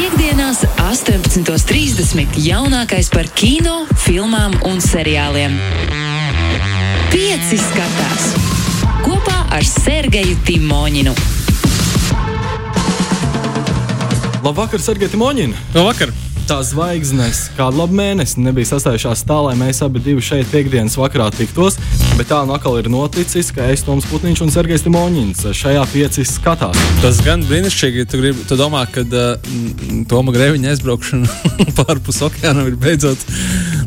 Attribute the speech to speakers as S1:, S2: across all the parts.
S1: Piektdienās, 18.30. jaunākais par kino, filmām un seriāliem. Pieci skatās kopā ar Sergeju Timoņinu.
S2: Labvakar, Sergei Timoņin!
S3: Labvakar!
S2: Tās zvaigznes kādu labu mēnesi nebija sastājušās tā, lai mēs abi šeit piekdienas vakarā tiktos, bet tā nu atkal ir noticis, ka es, Toms Putniņš un Sergejs Timoņins šajā pieci skatās.
S3: Tas gan brīnišķīgi, tu, grib, tu domā, ka uh, Toma Grēviņa aizbraukšana pārpus okeānam ir beidzot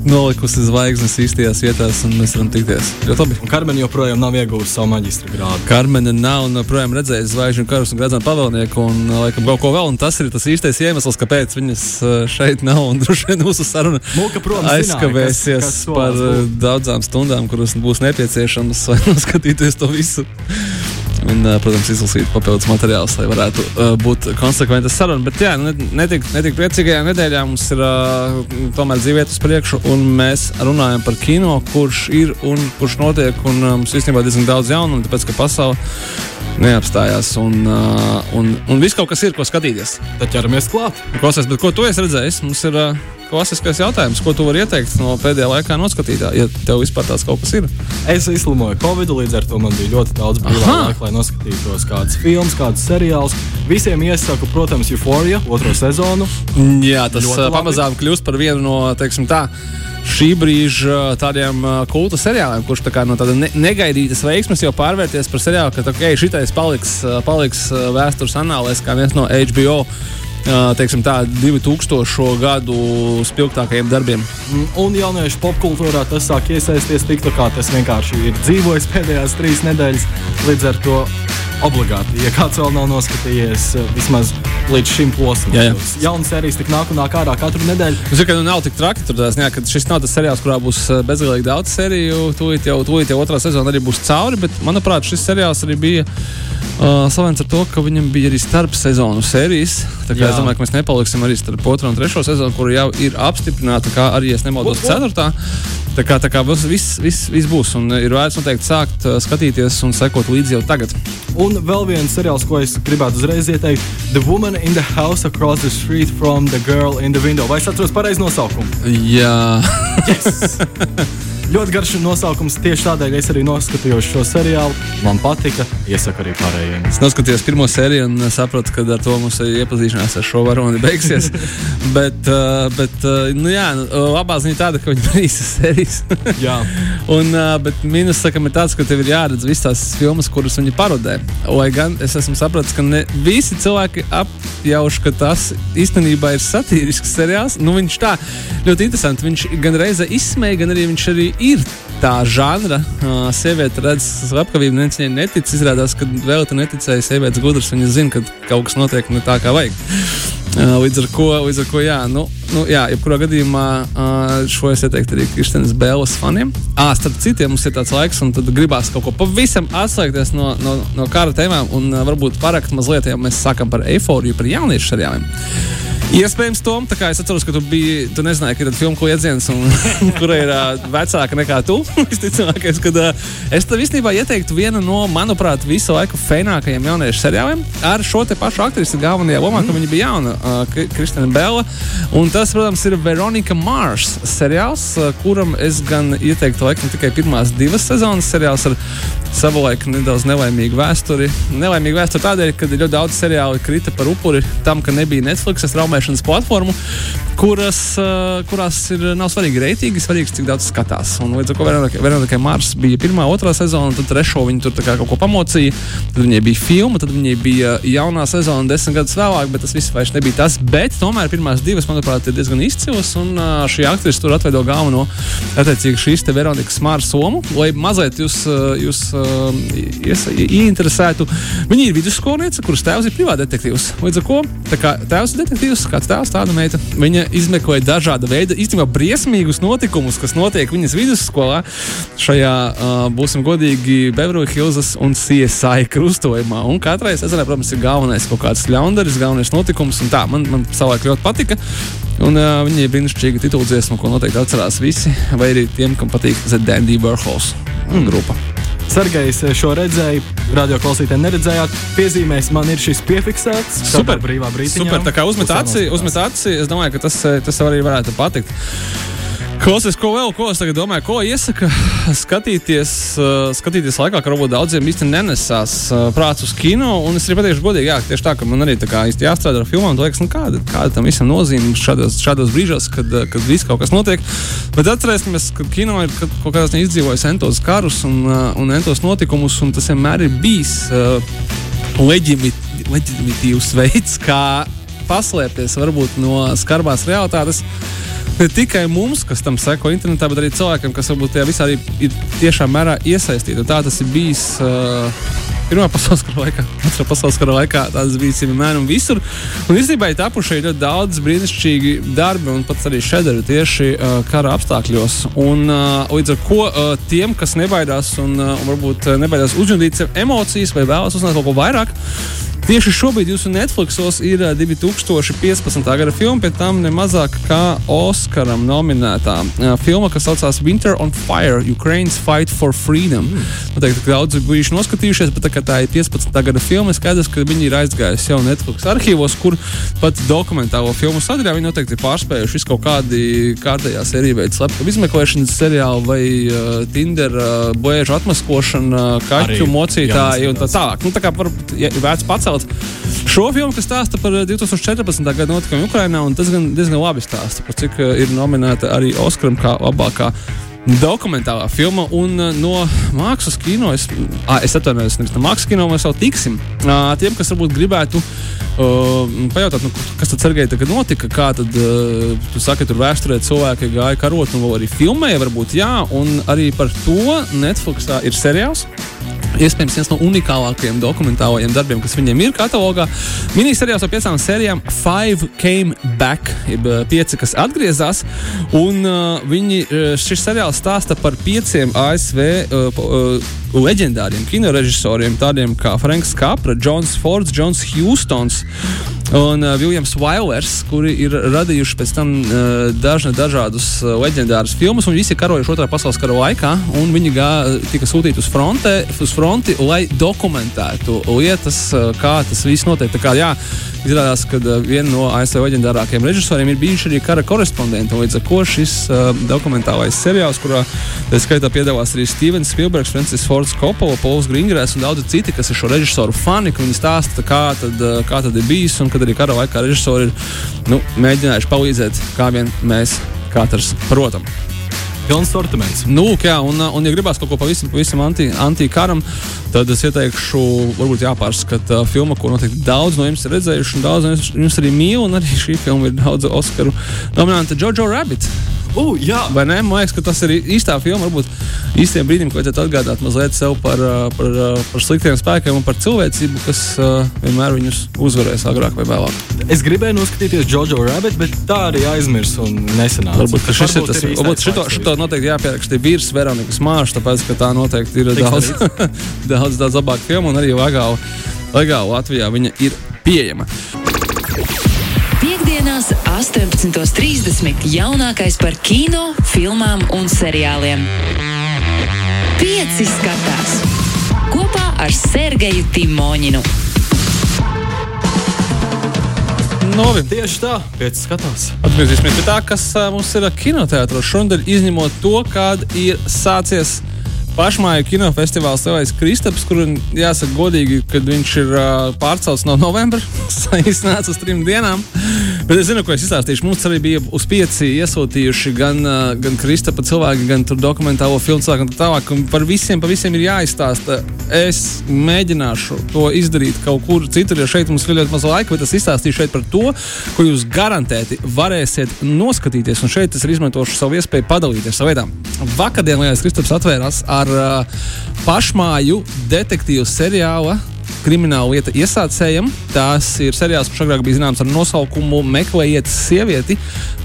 S3: nolikusi zvaigznes īstajās vietās, un mēs varam tikties. Ļoti labi.
S2: Un Karmen joprojām nav ieguvusi savu maģistra grādu.
S3: Karmena nav joprojām redzējusi zvaigžņu karus un gradzenu pavēlnieku, un laikam kaut ko vēl, un tas ir tas īstais iemesls, kāpēc viņas šeit nav, un droši vien mūsu saruna
S2: Mūka, protams,
S3: aizkavēsies
S2: kas, kas
S3: par
S2: būt.
S3: daudzām stundām, kuras būs nepieciešamas, lai noskatīties to visu. Un, protams, izlasīt papildus materiālus, lai varētu uh, būt konsekventa saruna. Bet, jā, netik, netik priecīgajā nedēļā mums ir uh, tomēr dzīvēt uz priekšu, un mēs runājam par kino, kurš ir un kurš notiek. Un, uh, mums īstenībā diezgan daudz jaunumu, tāpēc ka pasaule neapstājās. Un, uh, un, un viss kaut kas ir, ko skatīties.
S2: Tad ķeramies klāt.
S3: Klausies, bet ko tu esi redzējis? Mums ir uh, klasiskais jautājums, ko tu vari ieteikt no pēdējā laikā noskatītā, ja tev vispār tāds kaut kas ir.
S2: Es izslimoju Covid, līdz ar to man bija ļoti daudz brīvā laika, lai noskatītos kādas filmas, kādas seriālus. Visiem iesaku, protams, Euphoria otro sezonu.
S3: Jā, tas
S2: Ļoti
S3: uh,
S2: labi.
S3: pamazām kļūst par vienu no, teiksim tā. Šī brīža tādiem kulta seriāliem, kurš tā no tāda ne negaidītas veiksmes jau pārvērties par seriālu, ka okay, šitais paliks, paliks vēstures anālēs kā viens no HBO teiksim, tā, 2000. gadu spilgtākajiem darbiem.
S2: Mm, Un jauniešu popkultūrā tas sāk iesaisties tik tā, kā tas vienkārši ir dzīvojis pēdējās trīs nedēļas. Līdz ar to obligāti, ja kāds vēl nav noskatījies vismaz līdz šim posmam,
S3: Jā, jā.
S2: jaunas sērijas tik nāk un nāk ārā katru nedēļu.
S3: Es domāju, ka nu, nav tik traki. Tur tās, jā, ka šis nav tas seriāls, kurā būs uh, bezgalīgi daudz sēriju. Tūlīt jau, tūlīt jau otrā sezona arī būs cauri. Bet, manuprāt, šis seriāls arī bija uh, slavens ar to, ka viņam bija arī starp sezonu sērijas. Tā kā
S2: Jā.
S3: es domāju, ka mēs nepaliksim arī starp otro un trešo sezonu, kur jau ir apstiprināta, kā arī, ja nemaldos, ceturtā. Tā kā, tā kā viss, viss, viss, viss būs. Un ir vērts noteikti sākt uh, skatīties un sekot līdzi jau tagad.
S2: Un vēl viens seriāls, ko es gribētu uzreiz ieteikt, The Woman in the House Across the Street from the Girl in the Window. Vai es atceros pareizi nosaukumu?
S3: Jā,
S2: Yes! Ļoti garš nosaukums. Tieši tādēļ es arī noskatījos šo seriālu. Man patika. Iesaku arī pārējiem.
S3: Es noskatījos pirmo sēriju un sapratu, ka ar to mums iepazīšanās ar šo varoni beigsies. bet, uh, bet uh, nu, jā, nu, labā ziņa tāda, ka viņi īsas sērijas.
S2: Jā.
S3: un, uh, bet mīnus sakam, ir tāds, ka tev ir jāredz visas tās filmas, kuras viņi parodē. Lai gan es esmu sapratis, ka ne visi cilvēki apjauš, ka tas īstenībā ir satīrisks seriāls. Nu, viņš tā ļoti interesanti. Viņš gan reizē izsmēja, gan arī viņš arī ir tā žanra. Uh, sieviete redz slepkavību, neviens viņai netic. Izrādās, ka vēl te neticēja sievietes gudras. Viņa zina, ka kaut kas notiek ne tā, kā vajag. Uh, līdz ar ko, līdz ar ko jā, nu, nu, jā, jebkurā gadījumā uh, šo es ieteiktu arī Kristiānas Bēlas faniem. Ah, starp citiem mums ir tāds laiks, un tad gribās kaut ko pavisam atslēgties no, no, no kara tēmām un uh, varbūt parakt mazliet, ja mēs sākam par eifóriju, par jauniešu seriāliem. Iespējams, Tom, tā kā es atceros, ka tu biji, tu nezināji, ka ir filma kliedziens, un kura ir uh, vecāka nekā tu. Visticamākais, kad uh, es tev īstenībā ieteiktu vienu no, manuprāt, visu laiku fēnākajiem jauniešu seriāliem ar šo te pašu aktrisi galvenajā lomā, mm. ka viņa bija jauna, uh, Kristina Bela. Un tas, protams, ir Veronika Mars seriāls, uh, kuram es gan ieteiktu laikam tikai pirmās divas sezonas seriāls ar savulaik nedaudz nelaimīgu vēsturi. Nelaimīgu vēsturi tādēļ, ka ļoti daudz seriālu krita par upuri tam, ka nebija Netflix straumēšanas platformu, kuras, kurās ir, nav svarīgi reitīgi, svarīgs, cik daudz skatās. Un līdz ar to Veronikai Mars bija pirmā, otrā sezona, tad trešo viņa tur kaut ko pamocīja. Tad viņai bija filma, tad viņai bija jaunā sezona, desmit gadus vēlāk, bet tas viss vairs nebija tas. Bet tomēr pirmās divas, manuprāt, ir diezgan izcils. Un šī aktrise tur atveido galveno, attiecīgi, šīs te Veronikas Mars somu, lai mazliet jūs, jūs ies- ieinteresētu. Viņa ir vidusskolniece, kuras tēvs ir privāts detektīvs. Līdz ar to, tēvs ir detektīvs, kāds tēvs, tāda meita, viņa izmeklē dažāda veida, īstenībā briesmīgus notikumus, kas notiek viņas vidusskolā. Šajā, uh, būsim godīgi, Beverly Hills un CSI krustojumā. Un katrai sezonai, protams, ir galvenais kaut kāds ļaundaris, galvenais notikums. Un tā man, man savulaik ļoti patika. Un uh, viņa ir brīnišķīga titula dziesma, ko noteikti atcerās visi, vai arī tiem, kam patīk The Dandy Warhols mm. grupa.
S2: Sergejs šo redzēja. radio klausītāji neredzējāt, piezīmēs man ir šis piefiksēts.
S3: Super,
S2: brīvā brīdī.
S3: Super, tā kā uzmet acī, uzmet acī, es domāju, ka tas, tas arī varētu patikt. Klausies, ko vēl, ko es tagad domāju, ko iesaka skatīties, uh, skatīties laikā, ka varbūt daudziem īsti nenesās uh, prāts uz kino. Un es arī pateikšu godīgi, jā, tieši tā, ka man arī tā kā īsti jāstrādā ar filmām, liekas, nu, kāda, kāda tam visam nozīme šādos, šādos brīžos, kad, uh, kad viss kaut kas notiek. Bet atcerēsimies, ka kino ir kaut kādā ziņā izdzīvojis entos karus un, un entos notikumus, un tas vienmēr ir bijis uh, leģimit, leģimitīvs veids, kā paslēpties varbūt no skarbās realitātes ne tikai mums, kas tam seko internetā, bet arī cilvēkiem, kas varbūt tajā visā ir tiešām mērā iesaistīti. Un tā tas ir bijis. Uh, Pirmā pasaules kara laikā, otrā pasaules kara laikā tas bija vienmēr un visur. Un īstenībā ir tapuši ļoti daudz brīnišķīgi darbi un pat arī šederi tieši uh, kara apstākļos. Un, uh, līdz ar to uh, tiem, kas nebaidās un, uh, varbūt nebaidās uzjundīt sev emocijas vai vēlas uzzināt kaut ko vairāk, Tieši šobrīd jūsu Netflixos ir 2015. gada filma, pie tam ne mazāk kā Oskaram nominētā filma, kas saucās Winter on Fire - Ukraiņas Fight for Freedom. Mm. Noteikti daudzi bijuši noskatījušies, bet tā, tā ir 15. gada filma. Skaidrs, ka viņi ir aizgājuši jau Netflix arhīvos, kur pat dokumentālo filmu sadaļā viņi noteikti ir pārspējuši visu kaut kādi kārtējā sēriju veidu slepkavību izmeklēšanas seriālu vai uh, Tinder uh, bēžu atmaskošanu, uh, kaķu mocītāju un tā tālāk. Nu, tā kā varbūt ja, vērts pacelt izcelt šo filmu, kas stāsta par 2014. gada notikumiem Ukrajinā. Tas gan diezgan labi stāsta par cik eh, ir nominēta arī Oskaram kā labākā dokumentālā filma. Un uh, no mākslas kino es, à, es atvainojos, nevis no mākslas kino mēs vēl tiksim. À, tiem, kas varbūt gribētu uh, pajautāt, nu, kas tad Sergei tagad notika, kā tad, uh, tu saki, tur vēsturē cilvēki gāja karot un vēl arī filmēja, varbūt jā, un arī par to Netflixā ir seriāls. Iespējams, viens no unikālākajiem dokumentālajiem darbiem, kas viņiem ir katalogā. Minisērijās ar piecām sērijām Five Came Back, jeb pieci, kas atgriezās. Un uh, viņi, šis seriāls stāsta par pieciem ASV uh, uh, leģendāriem kinorežisoriem, tādiem kā Franks Capra, Jons Fords, Jons Houstons un uh, Viljams Vailers, kuri ir radījuši pēc tam uh, dažna, dažādus uh, leģendārus filmus, un visi karojuši otrā pasaules kara laikā, un viņi gā, tika sūtīti uz, fronte, uz fronti, lai dokumentētu lietas, uh, kā tas viss notiek. Tā kā, jā, izrādās, ka uh, viena no ASV leģendārākajiem režisoriem ir bijuši arī kara korespondenti, līdz ar to šis uh, dokumentālais seriāls, kurā tā skaitā piedalās arī Stevens Spielbergs, Francis Fords Kopova, Pols Gringrēs un daudzi citi, kas ir šo režisoru fani, viņi stāsta, kā tad, kā tad ir bijis un kad arī kara laikā režisori ir nu, mēģinājuši palīdzēt, kā vien mēs katrs protam.
S2: Pilns sortiments.
S3: Nu, jā, un, un, ja gribās kaut ko pavisam, pavisam anti, antikaram, tad es ieteikšu, varbūt jāpārskata filma, ko noteikti daudz no jums ir redzējuši, un daudz no jums arī mīl, un arī šī filma ir daudz Oskaru nominanta Jojo Rabbit.
S2: Uh, jā,
S3: vai ne? Man liekas, ka tas ir īstā filma. Varbūt īstiem brīdim, kad vajadzētu atgādāt mazliet sev par, par, par sliktiem spēkiem un par cilvēcību, kas uh, vienmēr viņus uzvarēs agrāk vai vēlāk.
S2: Es gribēju noskatīties Jojo Rabbit, bet tā arī aizmirsu un nesenāca.
S3: Varbūt šis ir tas, varbūt šito, šito noteikti jāpieraksta virs Veronikas Mārša, tāpēc, ka tā noteikti ir daudz, daudz, daudz labāka filma un arī legāli, legāli Latvijā viņa ir pieejama.
S1: Piektdienās, 18.30. jaunākais par kino, filmām un seriāliem. Pieci skatās kopā ar Sergeju Timoņinu.
S2: Novi. Tieši tā, pēc skatās.
S3: Atgriezīsimies pie tā, kas mums ir kinoteātros. Šodien izņemot to, kad ir sācies pašmāju kinofestivāls Lielais Kristaps, kur jāsaka godīgi, kad viņš ir uh, pārcelts no novembra, iznāca uz trim dienām. Bet es zinu, ko es izstāstīšu. Mums arī bija uz pieci iesūtījuši gan, gan Kristapa cilvēki, gan dokumentālo filmu cilvēku un tā tālāk. Un par visiem, par visiem ir jāizstāsta. Es mēģināšu to izdarīt kaut kur citur, jo šeit mums ir ļoti maz laika, bet es izstāstīšu šeit par to, ko jūs garantēti varēsiet noskatīties. Un šeit es izmantošu savu iespēju padalīties savā veidā. Vakardien Lielais Kristaps atvērās ar uh, pašmāju detektīvu seriāla krimināla lieta iesācējiem. Tās ir seriāls, kurš agrāk bija zināms ar nosaukumu Meklējiet sievieti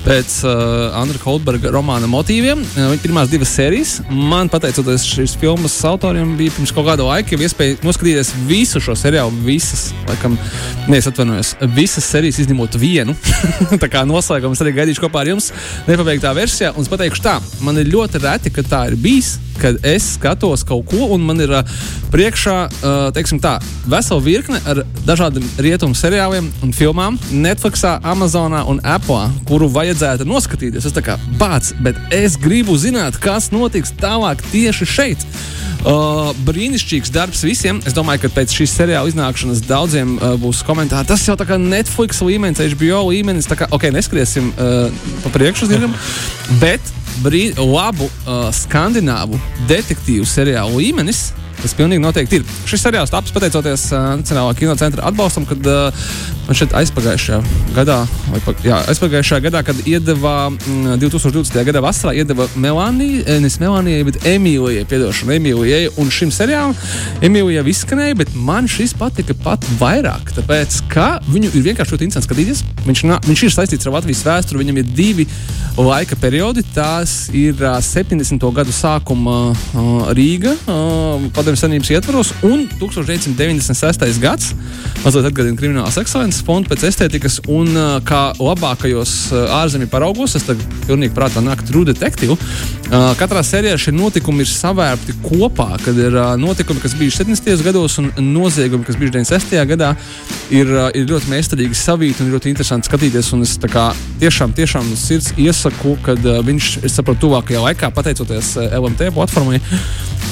S3: pēc uh, Andra Kolberga romāna motīviem. Uh, viņa pirmās divas sērijas. Man, pateicoties šīs filmas autoriem, bija pirms kaut kāda laika jau iespēja noskatīties visu šo seriālu, visas, laikam, neatvainojos, visas sērijas izņemot vienu. tā kā noslēgums arī gaidīšu kopā ar jums nepabeigtā versijā. Un es pateikšu tā, man ir ļoti reti, ka tā ir bijis kad es skatos kaut ko, un man ir uh, priekšā, uh, teiksim tā, vesela virkne ar dažādiem rietumu seriāliem un filmām Netflixā, Amazonā un Apple, kuru vajadzētu noskatīties. Es tā kā bāc, bet es gribu zināt, kas notiks tālāk tieši šeit. Uh, brīnišķīgs darbs visiem. Es domāju, ka pēc šīs seriāla iznākšanas daudziem uh, būs komentāri. Tas jau tā kā Netflix līmenis, HBO līmenis. Tā kā, ok, neskriesim uh, pa priekšu, zinām, bet brī, labu uh, skandināvu detektīvu seriālu līmenis. Tas pilnīgi noteikti ir. Šis seriāls taps pateicoties uh, Nacionālā kinocentra atbalstam, kad uh, man šeit aizpagājušajā gadā, vai pa, jā, aizpagājušajā gadā, kad iedeva mm, 2020. gada vasarā, iedeva Melānijai, nevis Melānijai, bet Emīlijai, piedošanu Emīlijai. Un šim seriālam Emīlijai izskanēja, bet man šis patika pat vairāk, tāpēc, ka viņu ir vienkārši ļoti interesanti skatīties. Viņš, na, viņš ir saistīts ar Latvijas vēsturi, viņam ir divi laika periodi. Tās ir uh, 70. gadu sākuma uh, Rīga. Uh, Padomju Savienības ietvaros, un 1996. gads mazliet atgādina kriminālas ekscelences fondu pēc estētikas, un kā labākajos ārzemju paraugos, es tagad pilnīgi prātā nāk True Detective. Katrā sērijā šie notikumi ir savērti kopā, kad ir notikumi, kas bijuši 70. gados, un noziegumi, kas bijuši 96. gadā, ir, ir ļoti meistarīgi savīti un ļoti interesanti skatīties. Un es kā, tiešām, tiešām sirds iesaku, kad viņš, es saprotu, tuvākajā laikā, pateicoties LMT platformai,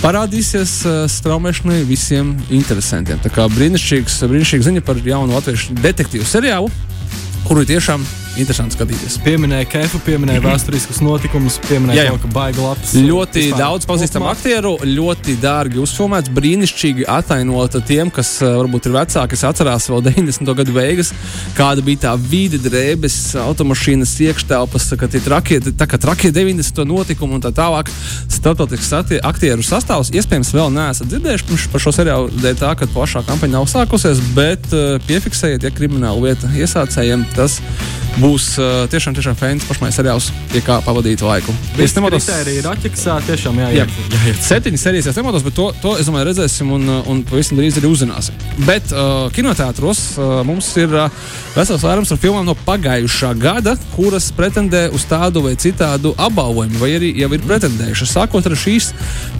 S3: parādīsies uh, straumēšanai visiem interesantiem. Tā kā brīnišķīgs, brīnišķīga ziņa par jaunu latviešu detektīvu seriālu, kuru tiešām interesanti skatīties.
S2: Pieminēja kefu, pieminēja vēsturiskus notikumus, pieminēja to, ka baigi labs.
S3: Ļoti
S2: vispār
S3: daudz pazīstamu aktieru, ļoti dārgi uzfilmēts, brīnišķīgi atainota tiem, kas eh, varbūt ir vecāki, kas atcerās vēl 90. gadu beigas, kāda bija tā vide, drēbes, automašīnas iekštelpas, kā tie trakie, tā kā trakie 90. notikumi un tā tālāk. Startautisks aktieru sastāvs iespējams vēl neesat dzirdējuši par šo seriālu, dēļ tā, ka plašā kampaņa nav sākusies, bet uh, piefiksējiet, ja krimināla lieta iesācējiem, tas būs uh, tiešām, tiešām fans pašmais seriāls, pie kā pavadīt laiku.
S2: Visi kriteriji ir atķeksā, tiešām
S3: Jā,
S2: jāiet. jāiet.
S3: septiņas sērijas es nemodos, bet to, to es domāju, redzēsim un, un pavisam drīz arī uzzināsim. Bet uh, kinoteātros uh, mums ir uh, vesels vairums ar filmām no pagājušā gada, kuras pretendē uz tādu vai citādu apbalvojumu, vai arī jau ir pretendējušas. Sākot ar šīs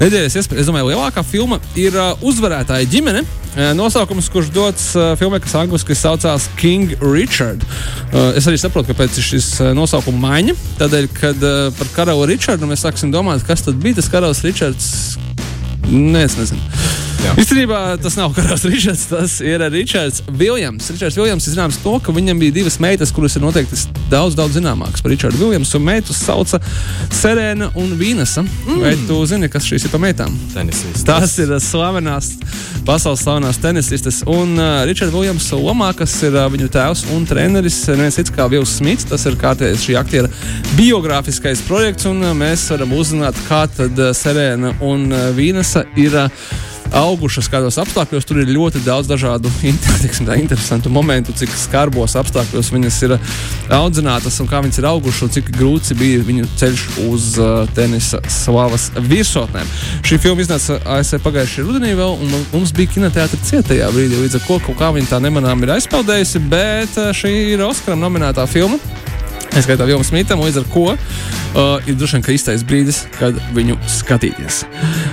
S3: nedēļas, iespēja- es domāju, lielākā filma ir uh, uzvarētāja ģimene. Nosaukums, kurš dots filmai, kas angļuiski saucās King Richard. Es arī saprotu, kāpēc ir šis nosaukuma maiņa. Tādēļ, kad par karali Richardu mēs sāksim domāt, kas tad bija tas karalis Richards. Nē, es nezinu. Īstenībā tas nav Karls Richards, tas ir Ričards Viljams. Ričards Viljams ir zināms to, ka viņam bija divas meitas, kuras ir noteikti daudz, daudz zināmākas par Ričardu Viljamsu. Meitas sauca Serēna un Vīnesa. Mm. Vai tu zini, kas šīs ir pa meitām?
S2: Tenisists.
S3: Tās ir slavenās, pasaules slavenās tenisistes. Un uh, Ričards Viljams Lomā, kas ir uh, viņu tēvs un treneris, ir viens cits kā Vils Smits. Tas ir kārtējs šī aktiera biogrāfiskais projekts, un uh, mēs varam uzzināt, kā tad uh, Serēna un uh, Vīnesa ir. Uh, Augušas kādos apstākļos, tur ir ļoti daudz dažādu teiksim tā, interesantu momentu, cik skarbos apstākļos viņas ir audzinātas un kā viņas ir augušas, un cik grūts bija viņu ceļš uz uh, tenisa slavas virsotnēm. Šī filma iznāca ASV pagājušajā rudenī, vēl, un mums bija kinoteātris cietajā brīdī, līdz ar ko kaut kā viņa tā nemanām ir aizpeldējusi, bet uh, šī ir Oskaram nominētā filma. Es skaitā Vilnius Mītam, līdz ar ko uh, ir droši vien īstais brīdis, kad viņu skatīties.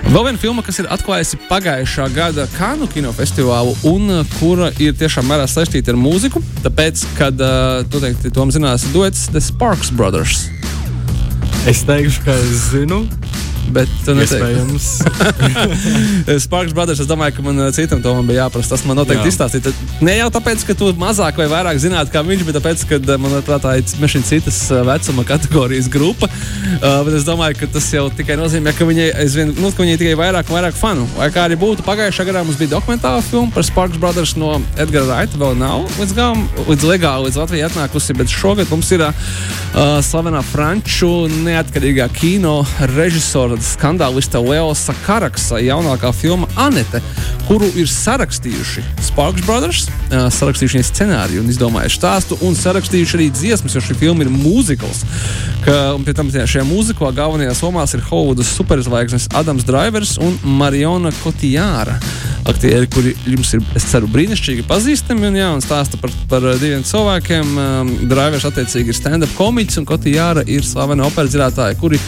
S3: Vēl viena filma, kas ir atklājusi pagājušā gada Kanu kinofestivālu, un uh, kura ir tiešām mērā saistīta ar mūziku, tāpēc, kad uh, noteikti Toms zinās, duets The Sparks Brothers.
S2: Es teikšu, ka es zinu,
S3: Bet neteiksi.
S2: iespējams.
S3: Sparks Brothers, es domāju, ka man uh, citam to man bija jāprasa. Tas man noteikti
S2: Jā.
S3: izstāstīja. Ne jau tāpēc, ka tu mazāk vai vairāk zinātu, kā viņš, bet tāpēc, ka uh, man prātā ir šī citas uh, vecuma kategorijas grupa. Uh, bet es domāju, ka tas jau tikai nozīmē, ka viņai aizvien, nu, ka viņai tikai vairāk un vairāk fanu. Vai kā arī būtu, pagājušā gadā mums bija dokumentāla filma par Sparks Brothers no Edgara Raita. Vēl nav līdz galam, līdz legāli līdz Latvijai atnākusi, bet šogad mums ir uh, slavenā franču neatkarīgā kino režisora skandālista Leosa Karaksa jaunākā filma Anete, kuru ir sarakstījuši Sparks Brothers, uh, sarakstījuši scenāriju un izdomājuši stāstu un sarakstījuši arī dziesmas, jo šī filma ir mūzikls. Ka, un pie tam šajā mūziklā galvenajās lomās ir Hollywoodas superzvaigznes Adams Drivers un Mariona Kotijāra. aktieri, kuri jums ir, es ceru, brīnišķīgi pazīstami un, jā, un stāsta par, par diviem cilvēkiem. Um, Drivers attiecīgi ir stand-up komiķis un Kotijāra ir slavena operas dzirdētāja, kuri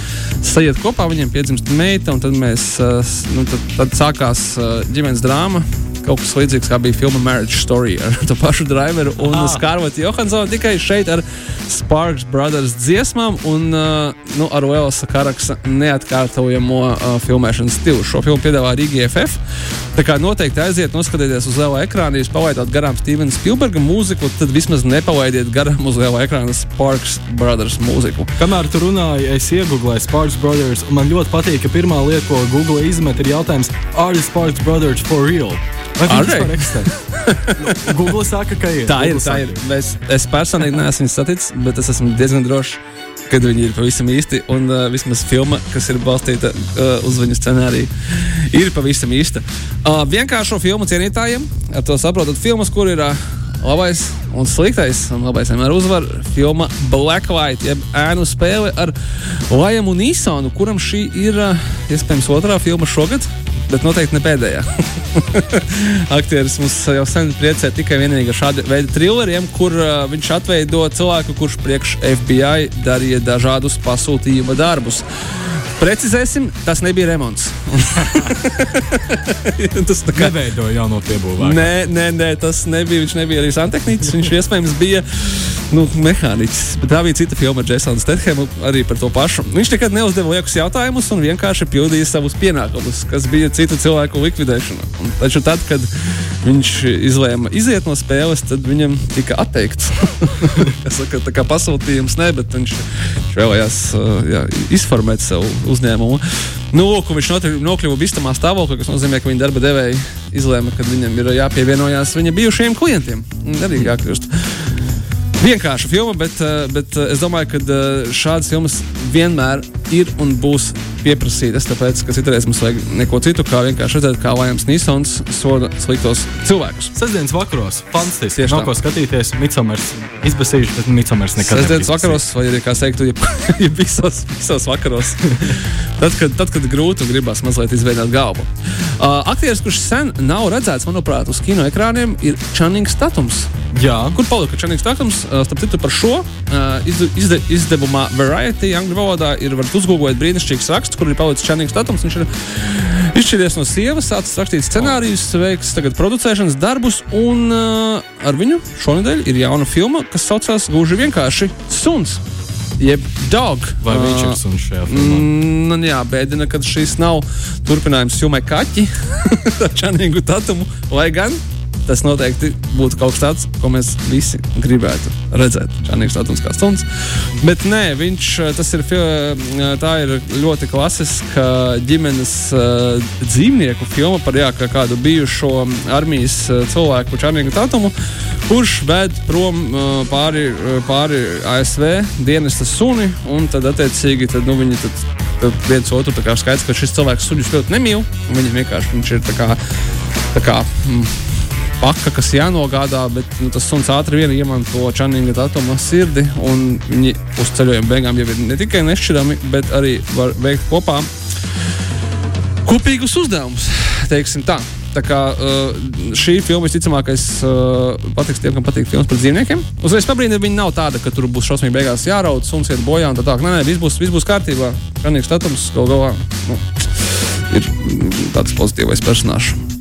S3: sajiet kopā, viņiem piedzimst meita un tad mēs, uh, nu, tad, tad sākās uh, ģimenes drāma kaut kas līdzīgs kā bija filma Marriage Story ar to pašu driveru un ah. Skarvatu Johansonu. Tikai šeit ar Sparks Brothers dziesmām un uh, nu, ar Uelsa Karaksa neatkārtojamo uh, filmēšanas stilu. Šo filmu piedāvā Rīga FF. Tā kā noteikti aiziet, noskatieties uz liela ekrāna. Jūs palaidāt garām Stevena Spielberga mūziku, tad vismaz nepalaidiet garām uz liela ekrāna Sparks Brothers mūziku.
S2: Kamēr tu runāji, es iegūlēju Sparks Brothers, un man ļoti patīk, ka pirmā lieta, ko Google izmet, ir jautājums, are the Sparks Brothers for real? Vai viņi vispār eksistē? Google saka, ka ir.
S3: Tā Google ir. Tā ir. Es, es personīgi neesmu saticis, bet es esmu diezgan drošs. Kad viņi ir pavisam īsti, un uh, vismaz filma, kas ir balstīta uh, uz viņu scenāriju, ir pavisam īsta. Uh, vienkāršo filmu cienītājiem, ar to saprotat, filmas, kur ir uh, labais un sliktais, un labais vienmēr uzvar. Filma Black White, jeb ēnu spēle ar Lajamu Nīsonu, kuram šī ir uh, iespējams otrā filma šogad bet noteikti ne pēdējā. Aktieris mums jau sen priecē tikai vienīgi ar šādu veidu thrilleriem, kur uh, viņš atveido cilvēku, kurš priekš FBI darīja dažādus pasūtījuma darbus. Precizēsim, tas nebija remonts.
S2: tas kā... neveidoja jauno piebūvēju.
S3: Nē, nē, nē, tas nebija. Viņš nebija arī santehnicis. Viņš iespējams bija nu, mehāniķis. Bet tā bija cita filma ar Jasonu Stethemu arī par to pašu. Viņš nekad neuzdeva liekus jautājumus un vienkārši pildīja savus pienākumus, kas bija citu cilvēku likvidēšana. Un taču tad, kad viņš izlēma iziet no spēles, tad viņam tika atteikts. saka, tā kā pasūtījums ne, bet viņš, viņš vēlējās jā, izformēt savu uzņēmumu. Nu, lūk, viņš nokļuva bīstamā stāvoklī, kas nozīmē, ka viņa darba devēja izlēma, ka viņam ir jāpievienojas viņa bijušajiem klientiem. Arī jākļūst. Vienkārša filma, bet, bet es domāju, ka šādas filmas vienmēr ir un būs pieprasītas. Tāpēc, ka citreiz mums vajag neko citu, kā vienkārši redzēt, kā Vajams Nīsons soda sliktos cilvēkus.
S2: Sestdienas vakaros fantastiski. Tieši nav ko skatīties. Micomers izbasījuši, bet Micomers nekad.
S3: Sestdienas vakaros, vai arī kā teiktu, ja, visos, visos vakaros. tad, kad, tad, kad grūti un gribas mazliet izveidot galvu. Uh, aktieris, kurš sen nav redzēts, manuprāt, uz kino ekrāniem, ir Čanings Statums.
S2: Jā.
S3: Kur palika Čanings Statums? Uh, starp citu par šo uh, izde, izde, izdevumā Variety angļu valodā ir varat uzgooglēt brīnišķīgs raksts, kur ir palicis Čanings Statums. Viņš ir izšķīries no sievas, sācis rakstīt scenārijus, veiks tagad producēšanas darbus, un uh, ar viņu šonadēļ ir jauna filma, kas saucās gluži vienkārši Suns jeb dog.
S2: Vai viņš ir suns šajā filmā?
S3: Mm, jā, bēdina, ka šis nav turpinājums filmai Kaķi ar Čanīgu Tatumu, lai gan tas noteikti būtu kaut kas tāds, ko mēs visi gribētu redzēt. Čanīgs Latons kā stunds. Bet nē, viņš, tas ir, tā ir ļoti klasiska ģimenes uh, dzīvnieku filma par jā, kā kādu bijušo armijas cilvēku Čanīgu Tatumu, kurš ved prom pāri, pāri ASV dienesta suni un tad attiecīgi tad, nu, viņi tad viens otru skaidrs, ka šis cilvēks suņus ļoti nemīl. Viņam vienkārši viņš ir tā kā, tā kā mm, paka, kas jānogādā, bet nu, tas suns ātri vien iemanto Čaninga datuma sirdi. Viņi uz ceļojuma beigām jau ir ne tikai nešķirami, bet arī var veikt kopā kopīgus uzdevumus. Tā kā uh, šī filma visticamākais uh, patiks tiem, kam patīk filmas par dzīvniekiem. Uzreiz pabrīnīt, viņi nav tāda, ka tur būs šausmīgi beigās jāraud, suns iet bojā un tā tālāk. Nē, nē, viss būs, viss būs kārtībā. Čanīgs datums gal galā nu, ir tāds pozitīvais personāžs.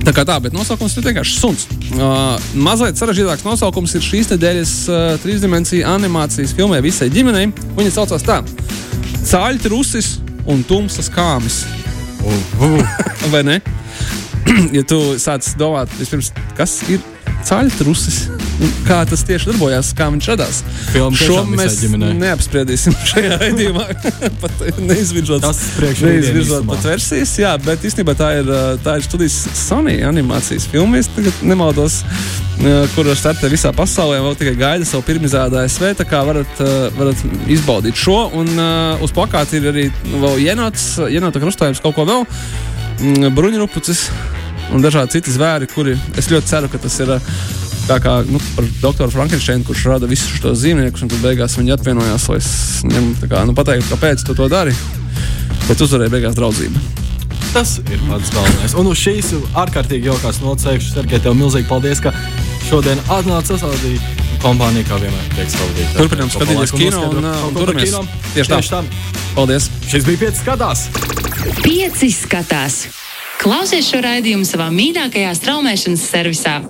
S3: Tā kā tā, bet nosaukums ir vienkārši suns. Uh, mazliet sarežģītāks nosaukums ir šīs nedēļas uh, trīsdimensiju animācijas filmai visai ģimenei. Viņa saucās tā: Cāļi, rusis un tumsas kāmis. Vai ne? ja tu sāc domāt, vispirms, kas ir caļtrusis. Kā tas tieši darbojās, kā viņš radās.
S2: Filmu
S3: Šo mēs neapspriedīsim šajā raidījumā. pat neizvirzot, neizvirzot pat versijas, jā, bet īstenībā tā ir, tā ir studijas Sony animācijas filma. Es tagad nemaldos, kur startē visā pasaulē, vēl tikai gaida savu pirmizrādu ASV. Tā kā varat, varat izbaudīt šo. Un uh, uz plakāta ir arī nu, vēl ienots, ienota krustojums kaut ko vēl. Mm, Bruņurupucis un dažādi citi zvēri, kuri es ļoti ceru, ka tas ir. Tā kā nu, par doktoru Frankensteinu, kurš rada visus šos dzīvniekus, un tad beigās viņi atvienojās, lai es viņam kā, nu, pateiktu, kāpēc tu to dari. Bet uzvarēja beigās draudzība.
S2: Tas ir pats galvenais. Un uz šīs ārkārtīgi jaukās noteikšu, Sergei, tev milzīgi paldies, ka šodien atnāca sasādīt kompāniju, kā vienmēr prieks pavadīt.
S3: Turpinām skatīties kino un, uh, un turamies. Tieši tā.
S2: Tieši tā.
S3: Paldies!
S2: Šis bija pieci skatās.
S1: Pieci skatās! Klausies šo raidījumu savā mīļākajā straumēšanas servisā!